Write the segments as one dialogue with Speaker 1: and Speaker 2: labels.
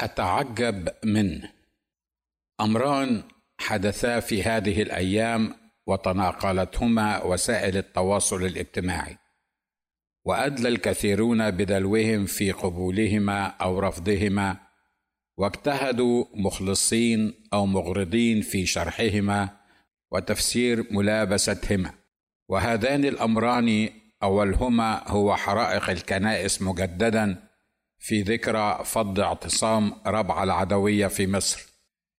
Speaker 1: أتعجب من. أمران حدثا في هذه الأيام وتناقلتهما وسائل التواصل الاجتماعي. وأدلى الكثيرون بدلوهم في قبولهما أو رفضهما واجتهدوا مخلصين أو مغرضين في شرحهما وتفسير ملابستهما. وهذان الأمران أولهما هو حرائق الكنائس مجددا في ذكرى فض اعتصام ربع العدوية في مصر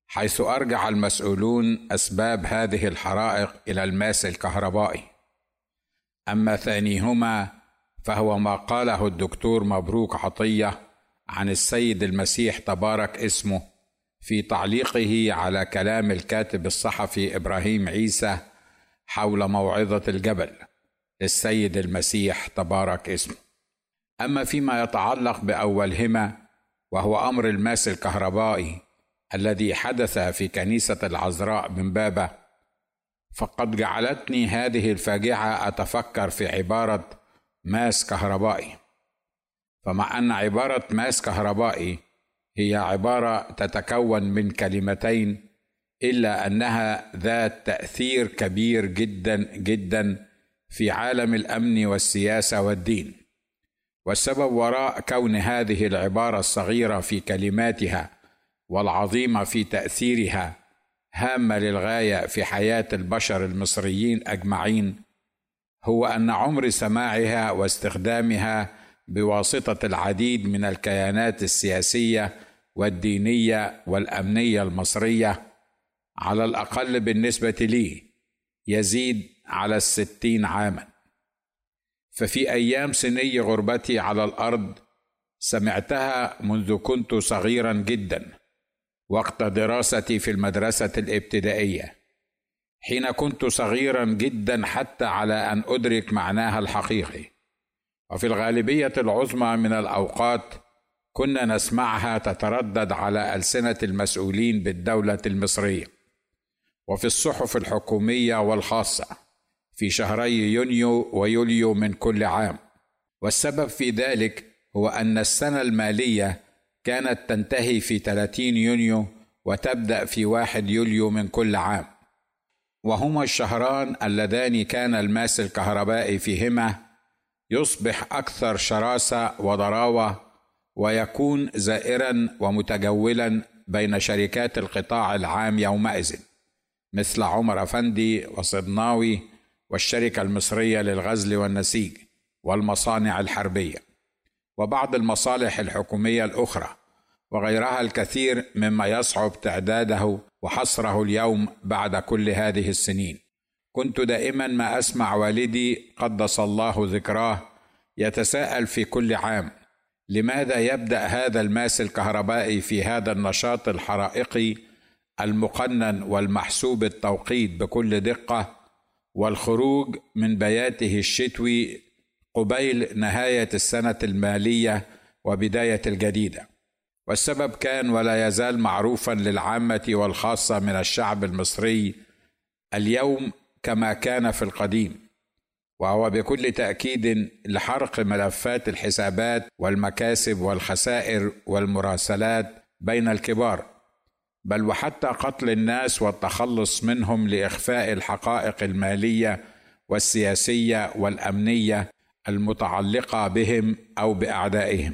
Speaker 1: حيث أرجع المسؤولون أسباب هذه الحرائق إلى الماس الكهربائي. أما ثانيهما فهو ما قاله الدكتور مبروك عطية عن السيد المسيح تبارك اسمه في تعليقه على كلام الكاتب الصحفي إبراهيم عيسى حول موعظة الجبل للسيد المسيح تبارك اسمه. أما فيما يتعلق بأولهما وهو أمر الماس الكهربائي الذي حدث في كنيسة العذراء من بابا فقد جعلتني هذه الفاجعة أتفكر في عبارة ماس كهربائي. فمع أن عبارة ماس كهربائي هي عبارة تتكون من كلمتين إلا أنها ذات تأثير كبير جدا جدا في عالم الأمن والسياسة والدين. والسبب وراء كون هذه العبارة الصغيرة في كلماتها والعظيمة في تأثيرها هامة للغاية في حياة البشر المصريين أجمعين هو أن عمر سماعها واستخدامها بواسطة العديد من الكيانات السياسية والدينية والأمنية المصرية على الأقل بالنسبة لي يزيد على الستين عاما. ففي أيام سني غربتي على الأرض سمعتها منذ كنت صغيرا جدا وقت دراستي في المدرسة الابتدائية. حين كنت صغيرا جدا حتى على أن أدرك معناها الحقيقي. وفي الغالبية العظمى من الأوقات كنا نسمعها تتردد على ألسنة المسؤولين بالدولة المصرية. وفي الصحف الحكومية والخاصة. في شهري يونيو ويوليو من كل عام. والسبب في ذلك هو أن السنة المالية كانت تنتهي في 30 يونيو وتبدأ في 1 يوليو من كل عام. وهما الشهران اللذان كان الماس الكهربائي فيهما يصبح أكثر شراسة وضراوة ويكون زائرا ومتجولا بين شركات القطاع العام يومئذ مثل عمر أفندي وصدناوي والشركة المصرية للغزل والنسيج والمصانع الحربية وبعض المصالح الحكومية الأخرى وغيرها الكثير مما يصعب تعداده وحصره اليوم بعد كل هذه السنين. كنت دائما ما أسمع والدي قدس الله ذكراه يتساءل في كل عام لماذا يبدأ هذا الماس الكهربائي في هذا النشاط الحرائقي المقنن والمحسوب التوقيت بكل دقة والخروج من بياته الشتوي قبيل نهاية السنة المالية وبداية الجديدة. والسبب كان ولا يزال معروفا للعامة والخاصة من الشعب المصري اليوم كما كان في القديم وهو بكل تأكيد لحرق ملفات الحسابات والمكاسب والخسائر والمراسلات بين الكبار. بل وحتى قتل الناس والتخلص منهم لإخفاء الحقائق المالية والسياسية والأمنية المتعلقة بهم أو بأعدائهم.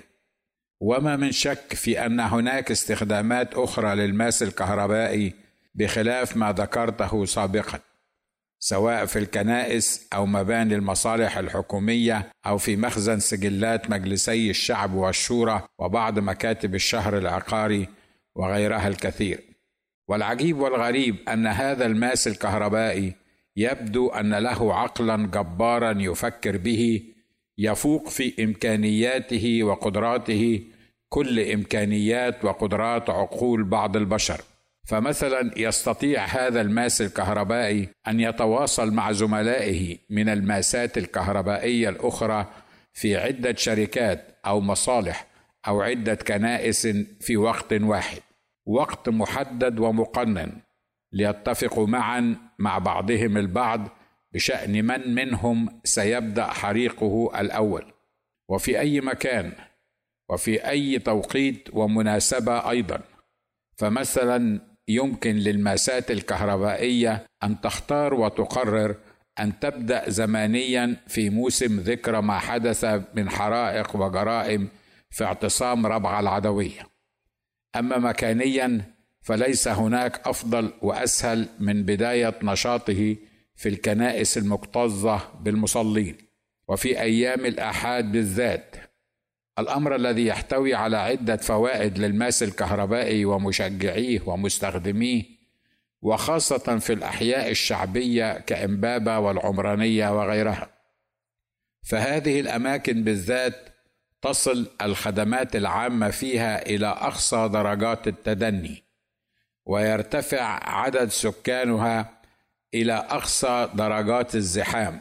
Speaker 1: وما من شك في أن هناك استخدامات أخرى للماس الكهربائي بخلاف ما ذكرته سابقا سواء في الكنائس أو مباني المصالح الحكومية أو في مخزن سجلات مجلسي الشعب والشورى وبعض مكاتب الشهر العقاري وغيرها الكثير والعجيب والغريب أن هذا الماس الكهربائي يبدو أن له عقلا جبارا يفكر به يفوق في إمكانياته وقدراته كل إمكانيات وقدرات عقول بعض البشر. فمثلا يستطيع هذا الماس الكهربائي أن يتواصل مع زملائه من الماسات الكهربائية الأخرى في عدة شركات أو مصالح أو عدة كنائس في وقت واحد وقت محدد ومقنن ليتفقوا معا مع بعضهم البعض بشأن من منهم سيبدأ حريقه الأول. وفي أي مكان وفي أي توقيت ومناسبة أيضا. فمثلا يمكن للماسات الكهربائية أن تختار وتقرر أن تبدأ زمانيا في موسم ذكرى ما حدث من حرائق وجرائم في اعتصام ربعه العدوية. أما مكانيا فليس هناك أفضل وأسهل من بداية نشاطه في الكنائس المكتظة بالمصلين. وفي أيام الآحاد بالذات. الأمر الذي يحتوي على عدة فوائد للماس الكهربائي ومشجعيه ومستخدميه وخاصة في الأحياء الشعبية كامبابه والعمرانية وغيرها. فهذه الأماكن بالذات تصل الخدمات العامة فيها إلى أقصى درجات التدني ويرتفع عدد سكانها إلى أقصى درجات الزحام.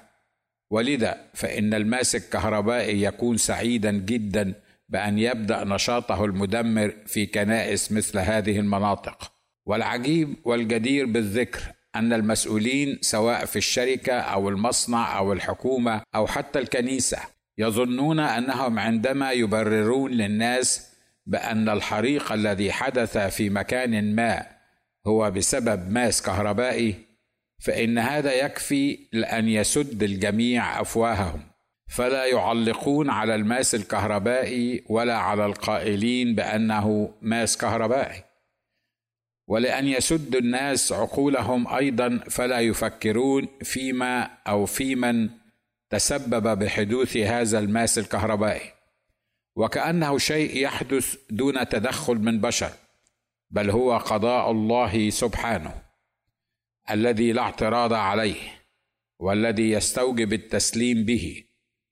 Speaker 1: ولذا فإن الماس الكهربائي يكون سعيدا جدا بأن يبدأ نشاطه المدمر في كنائس مثل هذه المناطق. والعجيب والجدير بالذكر أن المسؤولين سواء في الشركة أو المصنع أو الحكومة أو حتى الكنيسة يظنون أنهم عندما يبررون للناس بأن الحريق الذي حدث في مكان ما هو بسبب ماس كهربائي فإن هذا يكفي لأن يسد الجميع أفواههم. فلا يعلقون على الماس الكهربائي ولا على القائلين بأنه ماس كهربائي. ولأن يسد الناس عقولهم أيضا فلا يفكرون فيما أو في من تسبب بحدوث هذا الماس الكهربائي. وكأنه شيء يحدث دون تدخل من بشر بل هو قضاء الله سبحانه الذي لا اعتراض عليه والذي يستوجب التسليم به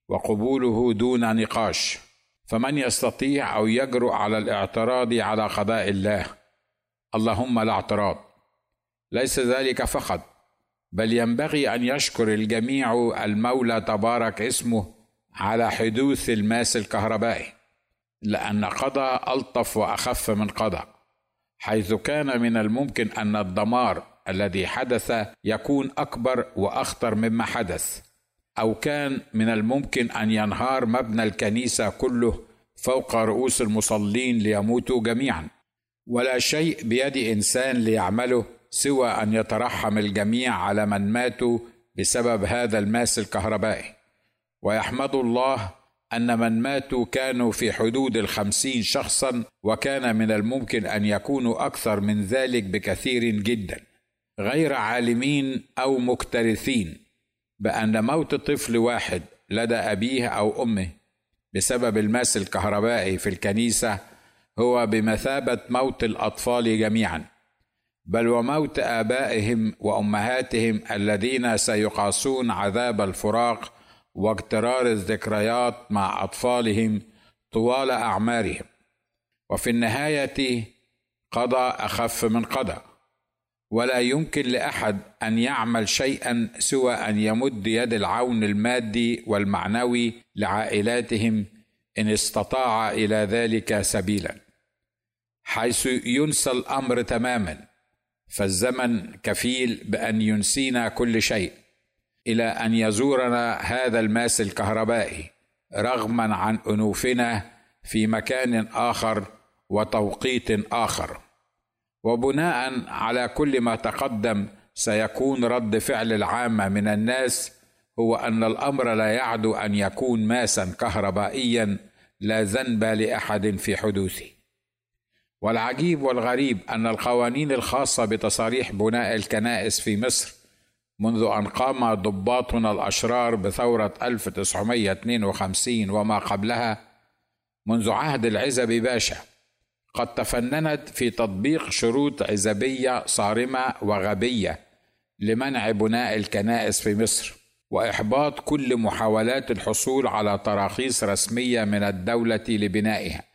Speaker 1: وقبوله دون نقاش. فمن يستطيع أو يجرؤ على الاعتراض على قضاء الله اللهم لا اعتراض. ليس ذلك فقط بل ينبغي أن يشكر الجميع المولى تبارك اسمه على حدوث الماس الكهربائي لأن قضاء ألطف وأخف من قضاء حيث كان من الممكن أن الدمار الذي حدث يكون أكبر وأخطر مما حدث أو كان من الممكن أن ينهار مبنى الكنيسة كله فوق رؤوس المصلين ليموتوا جميعا. ولا شيء بيد إنسان ليعمله سوى أن يترحم الجميع على من ماتوا بسبب هذا الماس الكهربائي. ويحمد الله أن من ماتوا كانوا في حدود الخمسين شخصا وكان من الممكن أن يكونوا أكثر من ذلك بكثير جدا. غير عالمين أو مكترثين بأن موت طفل واحد لدى أبيه أو أمه بسبب الماس الكهربائي في الكنيسة هو بمثابة موت الأطفال جميعا. بل وموت آبائهم وأمهاتهم الذين سيقاسون عذاب الفراق واقترار الذكريات مع أطفالهم طوال أعمارهم. وفي النهاية قضى أخف من قضى. ولا يمكن لأحد أن يعمل شيئا سوى أن يمد يد العون المادي والمعنوي لعائلاتهم إن استطاع إلى ذلك سبيلا حيث ينسى الأمر تماما. فالزمن كفيل بأن ينسينا كل شيء إلى أن يزورنا هذا الماس الكهربائي رغما عن أنوفنا في مكان آخر وتوقيت آخر. وبناء على كل ما تقدم سيكون رد فعل العامه من الناس هو أن الأمر لا يعدو أن يكون ماسا كهربائيا لا ذنب لأحد في حدوثه. والعجيب والغريب أن القوانين الخاصة بتصاريح بناء الكنائس في مصر منذ أن قام ضباطنا الأشرار بثورة 1952 وما قبلها منذ عهد العزبي باشا قد تفننت في تطبيق شروط عزبية صارمة وغبية لمنع بناء الكنائس في مصر وإحباط كل محاولات الحصول على تراخيص رسمية من الدولة لبنائها.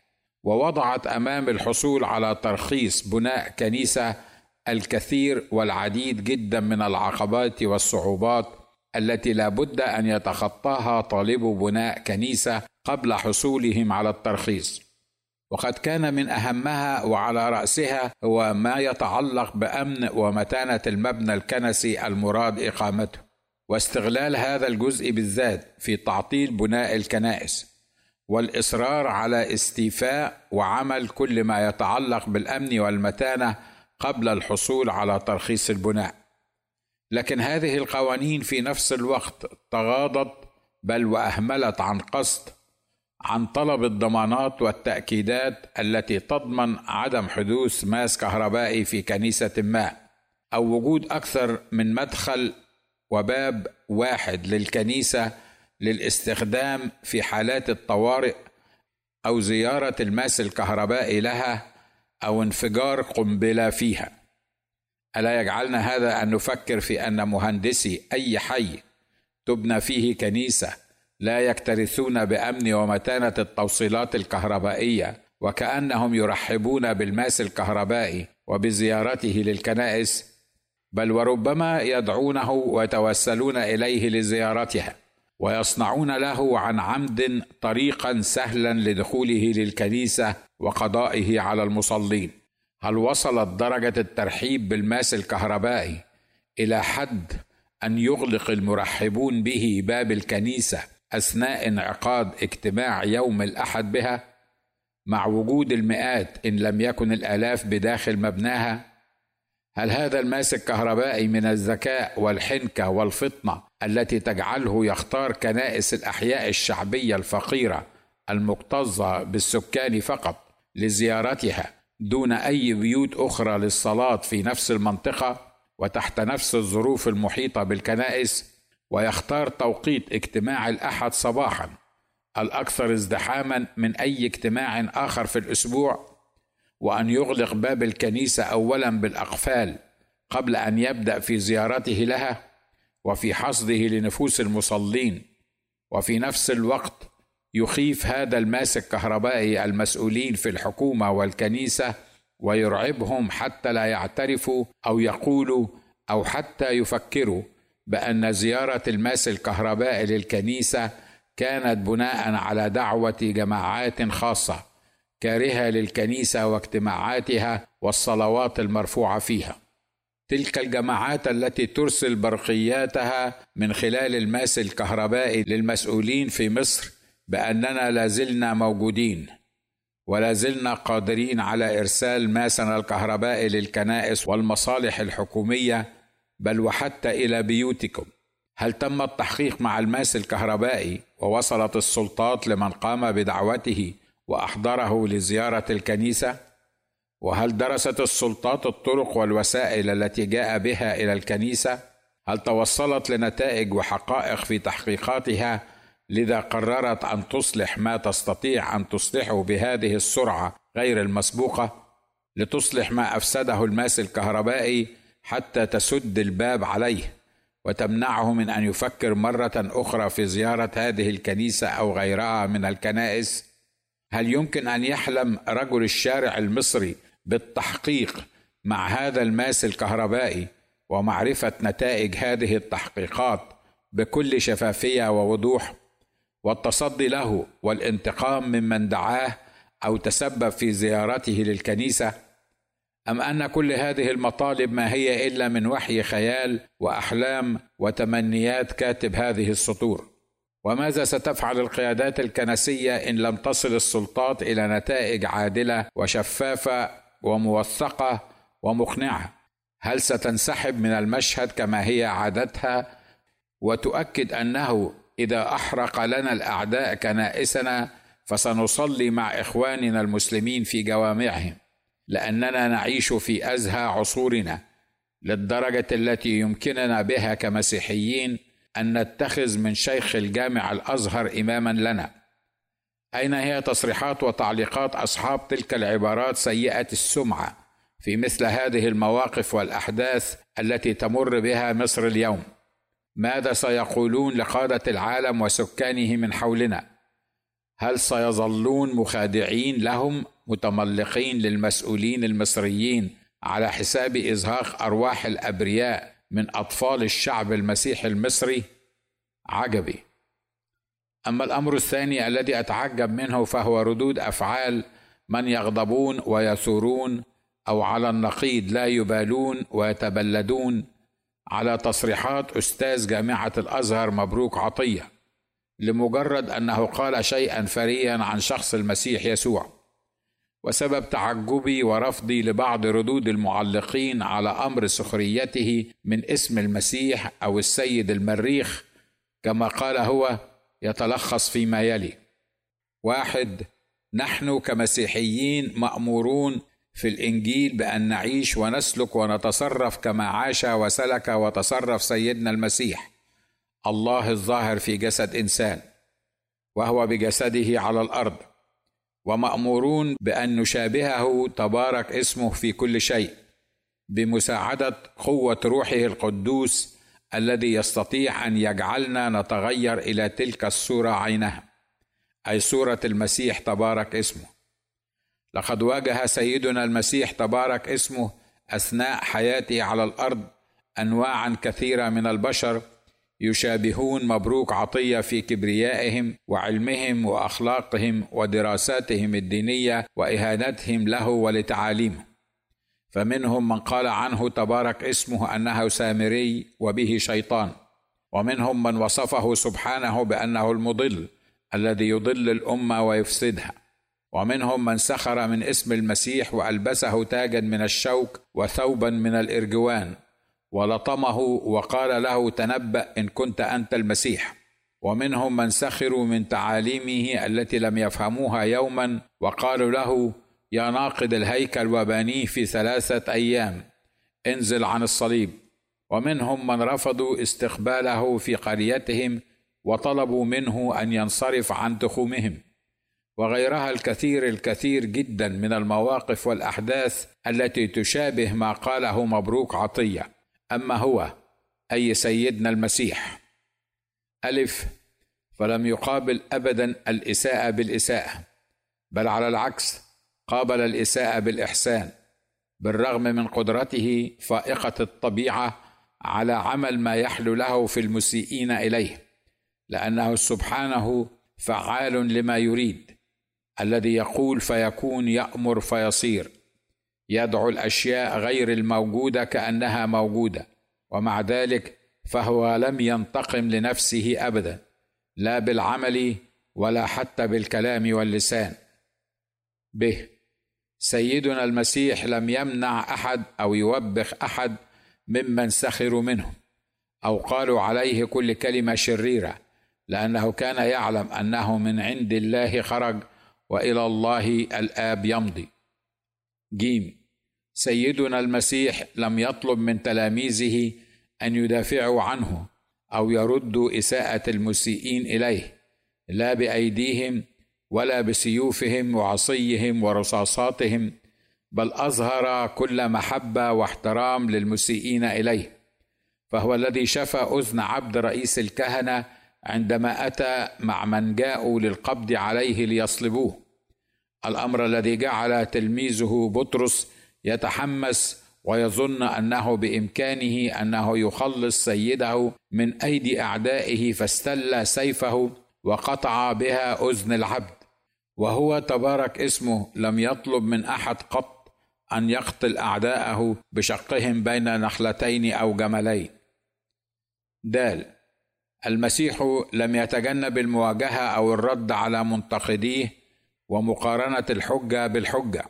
Speaker 1: ووضعت أمام الحصول على ترخيص بناء كنيسة الكثير والعديد جدا من العقبات والصعوبات التي لا بد أن يتخطاها طالب بناء كنيسة قبل حصولهم على الترخيص. وقد كان من أهمها وعلى رأسها هو ما يتعلق بأمن ومتانة المبنى الكنسي المراد إقامته. واستغلال هذا الجزء بالذات في تعطيل بناء الكنائس. والإصرار على استيفاء وعمل كل ما يتعلق بالأمن والمتانة قبل الحصول على ترخيص البناء. لكن هذه القوانين في نفس الوقت تغاضت بل وأهملت عن قصد عن طلب الضمانات والتأكيدات التي تضمن عدم حدوث ماس كهربائي في كنيسة ما أو وجود أكثر من مدخل وباب واحد للكنيسة للاستخدام في حالات الطوارئ أو زيارة الماس الكهربائي لها أو انفجار قنبلة فيها. ألا يجعلنا هذا أن نفكر في أن مهندسي أي حي تبنى فيه كنيسة لا يكترثون بأمن ومتانة التوصيلات الكهربائية وكأنهم يرحبون بالماس الكهربائي وبزيارته للكنائس بل وربما يدعونه ويتوسلون إليه لزيارتها. ويصنعون له عن عمد طريقا سهلا لدخوله للكنيسة وقضائه على المصلين. هل وصلت درجة الترحيب بالماس الكهربائي إلى حد أن يغلق المرحبون به باب الكنيسة أثناء انعقاد اجتماع يوم الأحد بها؟ مع وجود المئات إن لم يكن الآلاف بداخل مبناها هل هذا الماس الكهربائي من الذكاء والحنكة والفطنة التي تجعله يختار كنائس الأحياء الشعبية الفقيرة المكتظة بالسكان فقط لزيارتها دون أي بيوت أخرى للصلاة في نفس المنطقة وتحت نفس الظروف المحيطة بالكنائس؟ ويختار توقيت اجتماع الأحد صباحا الأكثر ازدحاما من أي اجتماع آخر في الأسبوع؟ وأن يغلق باب الكنيسة اولا بالأقفال قبل أن يبدأ في زيارته لها وفي حصده لنفوس المصلين. وفي نفس الوقت يخيف هذا الماس الكهربائي المسؤولين في الحكومة والكنيسة ويرعبهم حتى لا يعترفوا أو يقولوا أو حتى يفكروا بأن زيارة الماس الكهربائي للكنيسة كانت بناء على دعوة جماعات خاصة. كارهه للكنيسة واجتماعاتها والصلوات المرفوعة فيها. تلك الجماعات التي ترسل برقياتها من خلال الماس الكهربائي للمسؤولين في مصر بأننا لازلنا موجودين ولا زلنا قادرين على إرسال ماسنا الكهربائي للكنائس والمصالح الحكومية بل وحتى إلى بيوتكم. هل تم التحقيق مع الماس الكهربائي ووصلت السلطات لمن قام بدعوته؟ وأحضره لزيارة الكنيسة؟ وهل درست السلطات الطرق والوسائل التي جاء بها إلى الكنيسة؟ هل توصلت لنتائج وحقائق في تحقيقاتها لذا قررت أن تصلح ما تستطيع أن تصلحه بهذه السرعة غير المسبوقة؟ لتصلح ما أفسده الماس الكهربائي حتى تسد الباب عليه وتمنعه من أن يفكر مرة أخرى في زيارة هذه الكنيسة أو غيرها من الكنائس؟ هل يمكن أن يحلم رجل الشارع المصري بالتحقيق مع هذا الماس الكهربائي ومعرفة نتائج هذه التحقيقات بكل شفافية ووضوح والتصدي له والانتقام ممن دعاه أو تسبب في زيارته للكنيسة؟ أم أن كل هذه المطالب ما هي إلا من وحي خيال وأحلام وتمنيات كاتب هذه السطور؟ وماذا ستفعل القيادات الكنسية إن لم تصل السلطات إلى نتائج عادلة وشفافة وموثقة ومقنعة؟ هل ستنسحب من المشهد كما هي عادتها؟ وتؤكد أنه إذا أحرق لنا الأعداء كنائسنا فسنصلي مع إخواننا المسلمين في جوامعهم لأننا نعيش في أزهى عصورنا للدرجة التي يمكننا بها كمسيحيين أن نتخذ من شيخ الجامع الأزهر إماما لنا. أين هي تصريحات وتعليقات أصحاب تلك العبارات سيئة السمعة في مثل هذه المواقف والأحداث التي تمر بها مصر اليوم؟ ماذا سيقولون لقادة العالم وسكانه من حولنا؟ هل سيظلون مخادعين لهم متملقين للمسؤولين المصريين على حساب إزهاق أرواح الأبرياء من أطفال الشعب المسيحي المصري عجبي. أما الأمر الثاني الذي أتعجب منه فهو ردود أفعال من يغضبون ويثورون أو على النقيض لا يبالون ويتبلدون على تصريحات أستاذ جامعة الأزهر مبروك عطية لمجرد أنه قال شيئا فريا عن شخص المسيح يسوع. وسبب تعجبي ورفضي لبعض ردود المعلقين على أمر سخريته من اسم المسيح أو السيد المريخ كما قال هو يتلخص فيما يلي. واحد نحن كمسيحيين مأمورون في الإنجيل بأن نعيش ونسلك ونتصرف كما عاش وسلك وتصرف سيدنا المسيح الله الظاهر في جسد إنسان وهو بجسده على الأرض. ومأمورون بأن نشابهه تبارك اسمه في كل شيء بمساعدة قوة روحه القدوس الذي يستطيع أن يجعلنا نتغير إلى تلك الصورة عينها أي صورة المسيح تبارك اسمه. لقد واجه سيدنا المسيح تبارك اسمه أثناء حياته على الأرض انواعا كثيرة من البشر يشابهون مبروك عطية في كبريائهم وعلمهم وأخلاقهم ودراساتهم الدينية وإهانتهم له ولتعاليمه. فمنهم من قال عنه تبارك اسمه أنه سامري وبه شيطان. ومنهم من وصفه سبحانه بأنه المضل الذي يضل الأمة ويفسدها. ومنهم من سخر من اسم المسيح وألبسه تاجا من الشوك وثوبا من الإرجوان. ولطمه وقال له تنبأ إن كنت أنت المسيح. ومنهم من سخروا من تعاليمه التي لم يفهموها يوما وقالوا له يا ناقد الهيكل وبانيه في ثلاثة أيام انزل عن الصليب. ومنهم من رفضوا استقباله في قريتهم وطلبوا منه أن ينصرف عن تخومهم وغيرها الكثير الكثير جدا من المواقف والأحداث التي تشابه ما قاله مبروك عطية. أما هو أي سيدنا المسيح. ألف فلم يقابل ابدا الإساءة بالإساءة بل على العكس قابل الإساءة بالإحسان بالرغم من قدرته فائقة الطبيعة على عمل ما يحلو له في المسيئين إليه لأنه سبحانه فعال لما يريد الذي يقول فيكون يأمر فيصير. يدعو الأشياء غير الموجودة كأنها موجودة ومع ذلك فهو لم ينتقم لنفسه ابدا لا بالعمل ولا حتى بالكلام واللسان. به سيدنا المسيح لم يمنع أحد أو يوبخ أحد ممن سخروا منه أو قالوا عليه كل كلمة شريرة لأنه كان يعلم أنه من عند الله خرج وإلى الله الآب يمضي. جيم. سيدنا المسيح لم يطلب من تلاميذه أن يدافعوا عنه أو يردوا إساءة المسيئين إليه لا بأيديهم ولا بسيوفهم وعصيهم ورصاصاتهم بل أظهر كل محبة واحترام للمسيئين إليه. فهو الذي شفى أذن عبد رئيس الكهنة عندما أتى مع من جاءوا للقبض عليه ليصلبوه. الأمر الذي جعل تلميذه بطرس يتحمس ويظن أنه بإمكانه أنه يخلص سيده من أيدي أعدائه فاستل سيفه وقطع بها أذن العبد. وهو تبارك اسمه لم يطلب من أحد قط أن يقتل أعداءه بشقهم بين نخلتين أو جملين. دال المسيح لم يتجنب المواجهة أو الرد على منتقديه ومقارنة الحجة بالحجة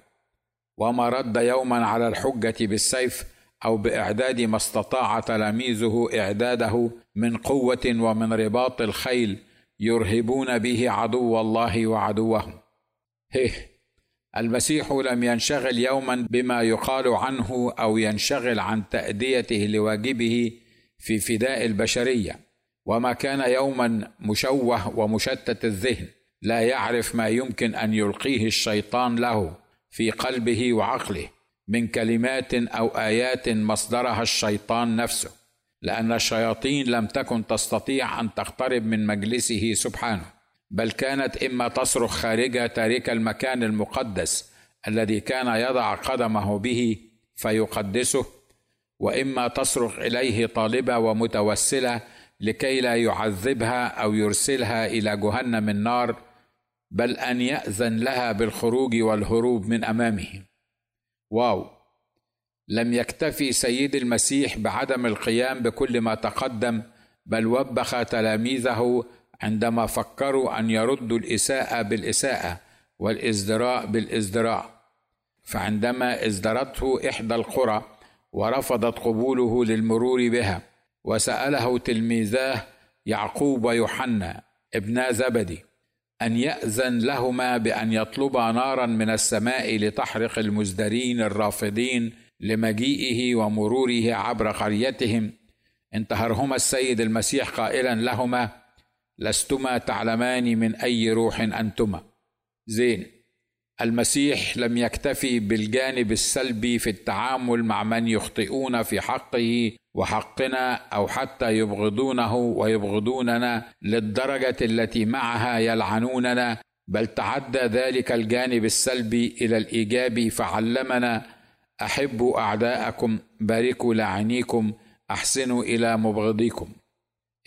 Speaker 1: وما رد يوما على الحجة بالسيف أو بإعداد ما استطاع تلاميذه إعداده من قوة ومن رباط الخيل يرهبون به عدو الله وعدوهم. هه المسيح لم ينشغل يوما بما يقال عنه أو ينشغل عن تأديته لواجبه في فداء البشرية وما كان يوما مشوه ومشتت الذهن. لا يعرف ما يمكن أن يلقيه الشيطان له في قلبه وعقله من كلمات أو آيات مصدرها الشيطان نفسه لأن الشياطين لم تكن تستطيع أن تقترب من مجلسه سبحانه بل كانت إما تصرخ خارج تارك المكان المقدس الذي كان يضع قدمه به فيقدسه وإما تصرخ إليه طالبة ومتوسلة لكي لا يعذبها أو يرسلها إلى جهنم النار بل أن يأذن لها بالخروج والهروب من امامه واو. لم يكتفي سيد المسيح بعدم القيام بكل ما تقدم بل وبخ تلاميذه عندما فكروا أن يردوا الإساءة بالإساءة والإزدراء بالإزدراء. فعندما ازدرته إحدى القرى ورفضت قبوله للمرور بها وسأله تلميذاه يعقوب ويوحنا ابنا زبدي أن يأذن لهما بأن يطلبا نارا من السماء لتحرق المزدرين الرافضين لمجيئه ومروره عبر قريتهم انتهرهما السيد المسيح قائلا لهما لستما تعلمان من أي روح أنتما. زين. المسيح لم يكتفي بالجانب السلبي في التعامل مع من يخطئون في حقه وحقنا أو حتى يبغضونه ويبغضوننا للدرجة التي معها يلعنوننا بل تعدى ذلك الجانب السلبي إلى الايجابي فعلمنا أحبوا أعداءكم باركوا لاعنيكم أحسنوا إلى مبغضيكم.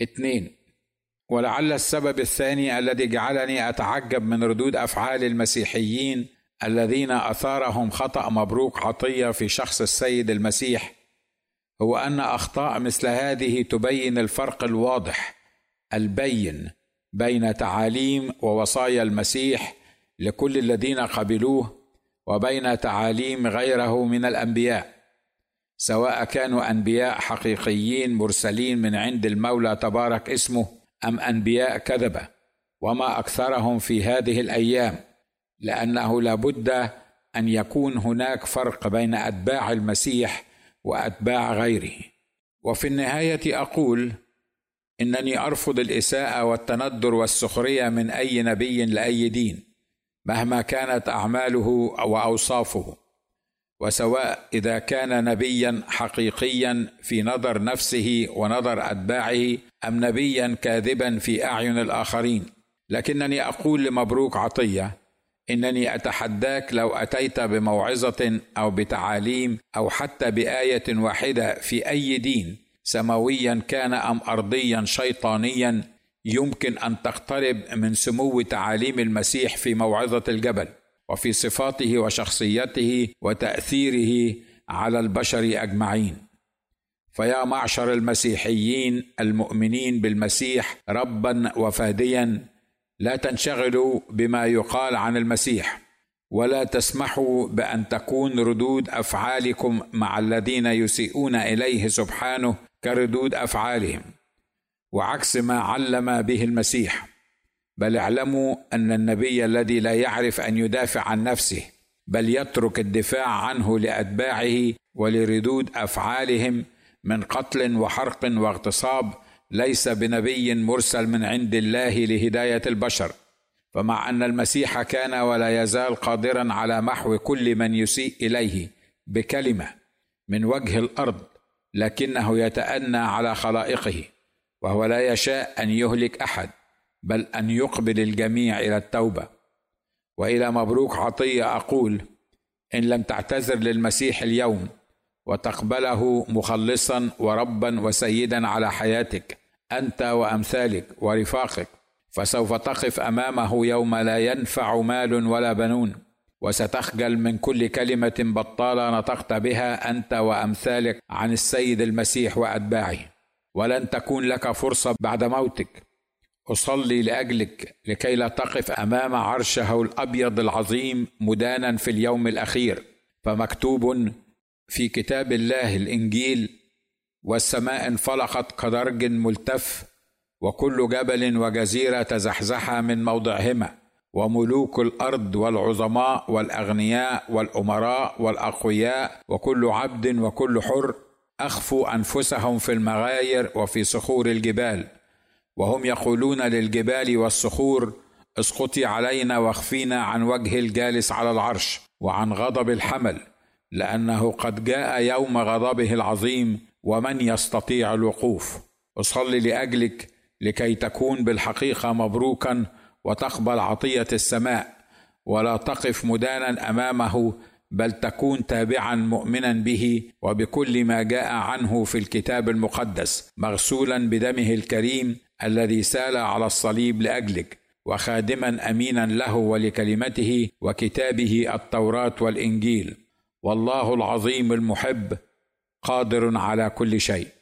Speaker 1: اثنين ولعل السبب الثاني الذي جعلني أتعجب من ردود أفعال المسيحيين الذين أثارهم خطأ مبروك عطية في شخص السيد المسيح هو أن أخطاء مثل هذه تبين الفرق الواضح البين بين تعاليم ووصايا المسيح لكل الذين قبلوه وبين تعاليم غيره من الأنبياء سواء كانوا أنبياء حقيقيين مرسلين من عند المولى تبارك اسمه أم أنبياء كذبة وما أكثرهم في هذه الأيام لأنه لابد أن يكون هناك فرق بين أتباع المسيح وأتباع غيره. وفي النهاية أقول إنني أرفض الإساءة والتندر والسخرية من أي نبي لأي دين مهما كانت أعماله وأوصافه. وسواء إذا كان نبيا حقيقيا في نظر نفسه ونظر أتباعه أم نبيا كاذبا في أعين الآخرين. لكنني أقول لمبروك عطية إنني أتحداك لو أتيت بموعظة أو بتعاليم أو حتى بآية واحدة في أي دين سماويا كان أم ارضيا شيطانيا يمكن أن تقترب من سمو تعاليم المسيح في موعظة الجبل. وفي صفاته وشخصيته وتأثيره على البشر أجمعين. فيا معشر المسيحيين المؤمنين بالمسيح ربا وفاديا لا تنشغلوا بما يقال عن المسيح ولا تسمحوا بأن تكون ردود أفعالكم مع الذين يسيئون إليه سبحانه كردود أفعالهم وعكس ما علم به المسيح. بل اعلموا أن النبي الذي لا يعرف أن يدافع عن نفسه بل يترك الدفاع عنه لأتباعه ولردود أفعالهم من قتل وحرق واغتصاب ليس بنبي مرسل من عند الله لهداية البشر. فمع أن المسيح كان ولا يزال قادرا على محو كل من يسيء إليه بكلمة من وجه الأرض لكنه يتأنى على خلائقه وهو لا يشاء أن يهلك أحد. بل أن يقبل الجميع إلى التوبة. وإلى مبروك عطية أقول إن لم تعتذر للمسيح اليوم وتقبله مخلصا وربا وسيدا على حياتك أنت وأمثالك ورفاقك فسوف تقف أمامه يوم لا ينفع مال ولا بنون وستخجل من كل كلمة بطالة نطقت بها أنت وأمثالك عن السيد المسيح وأتباعه. ولن تكون لك فرصة بعد موتك. أصلي لأجلك لكي لا تقف أمام عرشه الأبيض العظيم مدانا في اليوم الأخير فمكتوب في كتاب الله الإنجيل والسماء انفلقت كدرج ملتف وكل جبل وجزيرة تزحزحا من موضعهما وملوك الأرض والعظماء والأغنياء والأمراء والأقوياء وكل عبد وكل حر أخفوا أنفسهم في المغاير وفي صخور الجبال. وهم يقولون للجبال والصخور اسقطي علينا واخفينا عن وجه الجالس على العرش وعن غضب الحمل لأنه قد جاء يوم غضبه العظيم ومن يستطيع الوقوف. أصلي لأجلك لكي تكون بالحقيقة مبروكا وتقبل عطية السماء ولا تقف مدانا أمامه بل تكون تابعا مؤمنا به وبكل ما جاء عنه في الكتاب المقدس مغسولا بدمه الكريم الذي سال على الصليب لأجلك وخادما أمينا له ولكلمته وكتابه التوراة والإنجيل. والله العظيم المحب قادر على كل شيء.